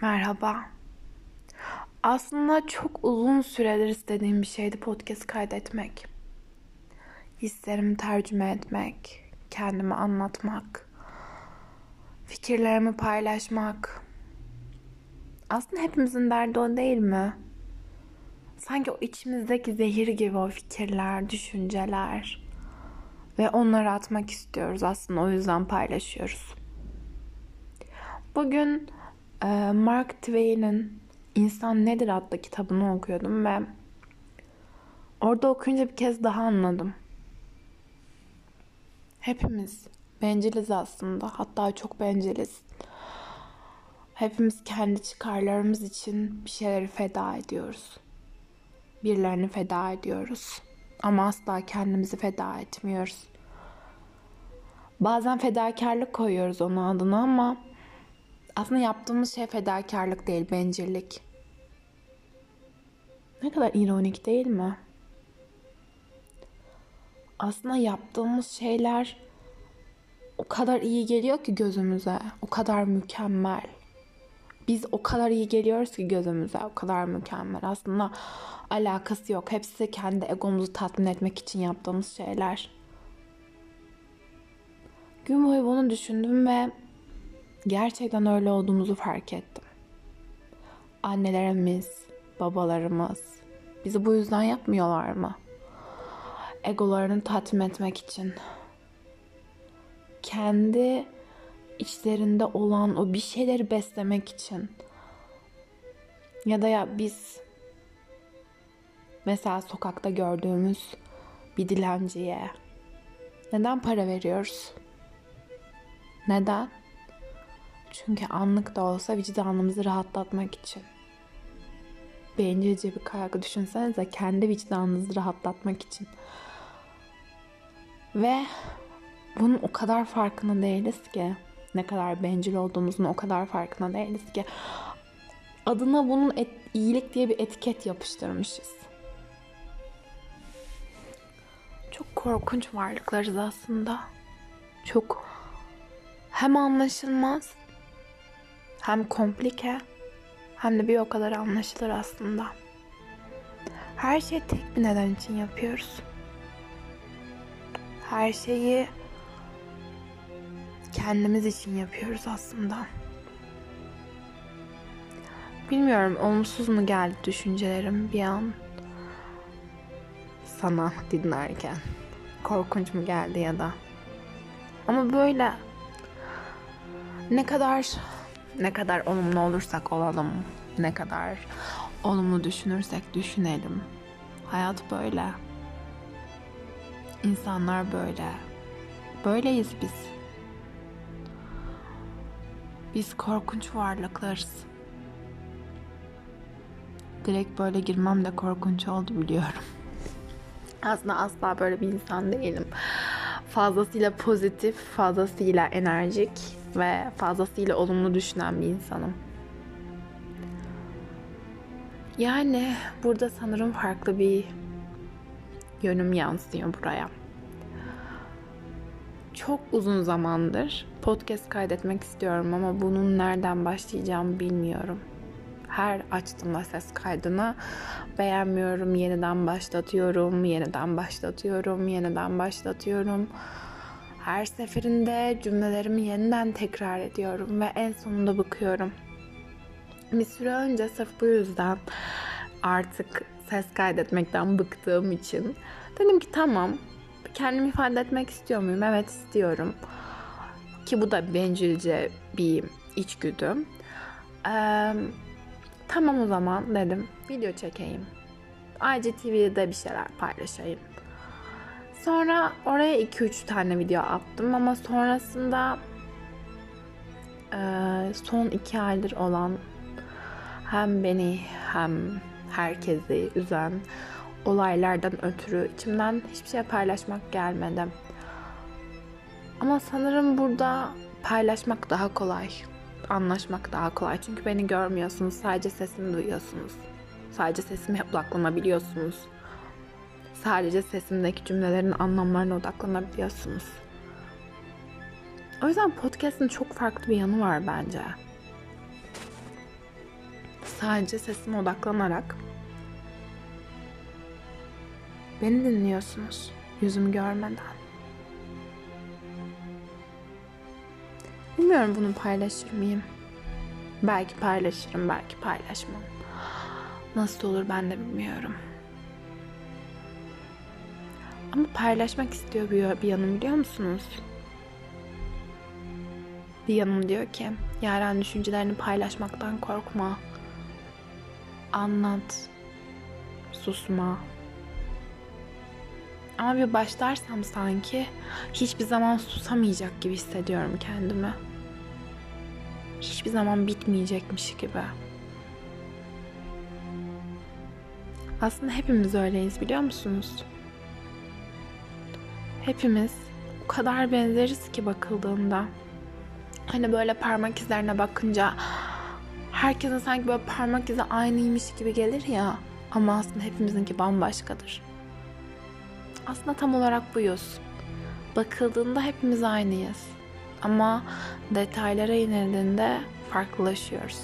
Merhaba. Aslında çok uzun süredir istediğim bir şeydi podcast kaydetmek. Hislerimi tercüme etmek, kendimi anlatmak, fikirlerimi paylaşmak. Aslında hepimizin derdi o değil mi? Sanki o içimizdeki zehir gibi o fikirler, düşünceler ve onları atmak istiyoruz aslında o yüzden paylaşıyoruz. Bugün Mark Twain'in İnsan Nedir adlı kitabını okuyordum ve orada okuyunca bir kez daha anladım. Hepimiz benciliz aslında. Hatta çok benciliz. Hepimiz kendi çıkarlarımız için bir şeyleri feda ediyoruz. Birilerini feda ediyoruz. Ama asla kendimizi feda etmiyoruz. Bazen fedakarlık koyuyoruz onun adına ama aslında yaptığımız şey fedakarlık değil, bencillik. Ne kadar ironik değil mi? Aslında yaptığımız şeyler o kadar iyi geliyor ki gözümüze. O kadar mükemmel. Biz o kadar iyi geliyoruz ki gözümüze. O kadar mükemmel. Aslında alakası yok. Hepsi kendi egomuzu tatmin etmek için yaptığımız şeyler. Gün boyu bunu düşündüm ve gerçekten öyle olduğumuzu fark ettim. Annelerimiz, babalarımız bizi bu yüzden yapmıyorlar mı? Egolarını tatmin etmek için. Kendi içlerinde olan o bir şeyleri beslemek için. Ya da ya biz mesela sokakta gördüğümüz bir dilenciye neden para veriyoruz? Neden? Çünkü anlık da olsa vicdanımızı rahatlatmak için. Bencilce bir kaygı düşünsenize kendi vicdanınızı rahatlatmak için. Ve bunun o kadar farkında değiliz ki. Ne kadar bencil olduğumuzun o kadar farkında değiliz ki. Adına bunun et, iyilik diye bir etiket yapıştırmışız. Çok korkunç varlıklarız aslında. Çok hem anlaşılmaz hem komplike hem de bir o kadar anlaşılır aslında. Her şeyi tek bir neden için yapıyoruz. Her şeyi kendimiz için yapıyoruz aslında. Bilmiyorum olumsuz mu geldi düşüncelerim bir an sana dinlerken. Korkunç mu geldi ya da. Ama böyle ne kadar ne kadar olumlu olursak olalım, ne kadar olumlu düşünürsek düşünelim. Hayat böyle. İnsanlar böyle. Böyleyiz biz. Biz korkunç varlıklarız. Direkt böyle girmem de korkunç oldu biliyorum. Aslında asla böyle bir insan değilim. Fazlasıyla pozitif, fazlasıyla enerjik ve fazlasıyla olumlu düşünen bir insanım. Yani burada sanırım farklı bir yönüm yansıyor buraya. Çok uzun zamandır podcast kaydetmek istiyorum ama bunun nereden başlayacağımı bilmiyorum. Her açtığımda ses kaydını beğenmiyorum, yeniden başlatıyorum, yeniden başlatıyorum, yeniden başlatıyorum. Her seferinde cümlelerimi yeniden tekrar ediyorum ve en sonunda bakıyorum. Bir süre önce sırf bu yüzden artık ses kaydetmekten bıktığım için dedim ki tamam kendimi ifade etmek istiyor muyum? Evet istiyorum. Ki bu da bencilce bir içgüdü. Ee, tamam o zaman dedim video çekeyim. IGTV'de bir şeyler paylaşayım. Sonra oraya 2-3 tane video attım ama sonrasında son 2 aydır olan hem beni hem herkesi üzen olaylardan ötürü içimden hiçbir şey paylaşmak gelmedi. Ama sanırım burada paylaşmak daha kolay. Anlaşmak daha kolay. Çünkü beni görmüyorsunuz. Sadece sesimi duyuyorsunuz. Sadece sesime odaklanabiliyorsunuz. Sadece sesimdeki cümlelerin anlamlarına odaklanabiliyorsunuz. O yüzden podcast'ın çok farklı bir yanı var bence. sadece sesime odaklanarak beni dinliyorsunuz yüzümü görmeden. Bilmiyorum bunu paylaşır mıyım? Belki paylaşırım, belki paylaşmam. Nasıl olur ben de bilmiyorum. Ama paylaşmak istiyor bir, bir yanım biliyor musunuz? Bir yanım diyor ki Yaren düşüncelerini paylaşmaktan korkma. Anlat. Susma. Ama bir başlarsam sanki hiçbir zaman susamayacak gibi hissediyorum kendimi. Hiçbir zaman bitmeyecekmiş gibi. Aslında hepimiz öyleyiz biliyor musunuz? Hepimiz o kadar benzeriz ki bakıldığında. Hani böyle parmak izlerine bakınca herkesin sanki böyle parmak izi aynıymış gibi gelir ya. Ama aslında hepimizinki bambaşkadır. Aslında tam olarak buyuz. Bakıldığında hepimiz aynıyız. Ama detaylara inildiğinde farklılaşıyoruz.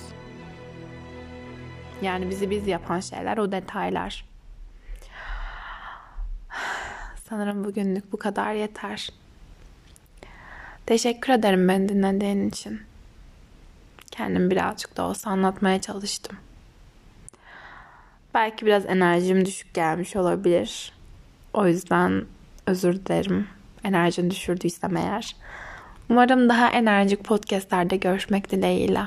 Yani bizi biz yapan şeyler o detaylar. Sanırım bugünlük bu kadar yeter. Teşekkür ederim beni dinlediğin için. Kendim birazcık da olsa anlatmaya çalıştım. Belki biraz enerjim düşük gelmiş olabilir. O yüzden özür dilerim. Enerjini düşürdüysem eğer. Umarım daha enerjik podcastlerde görüşmek dileğiyle.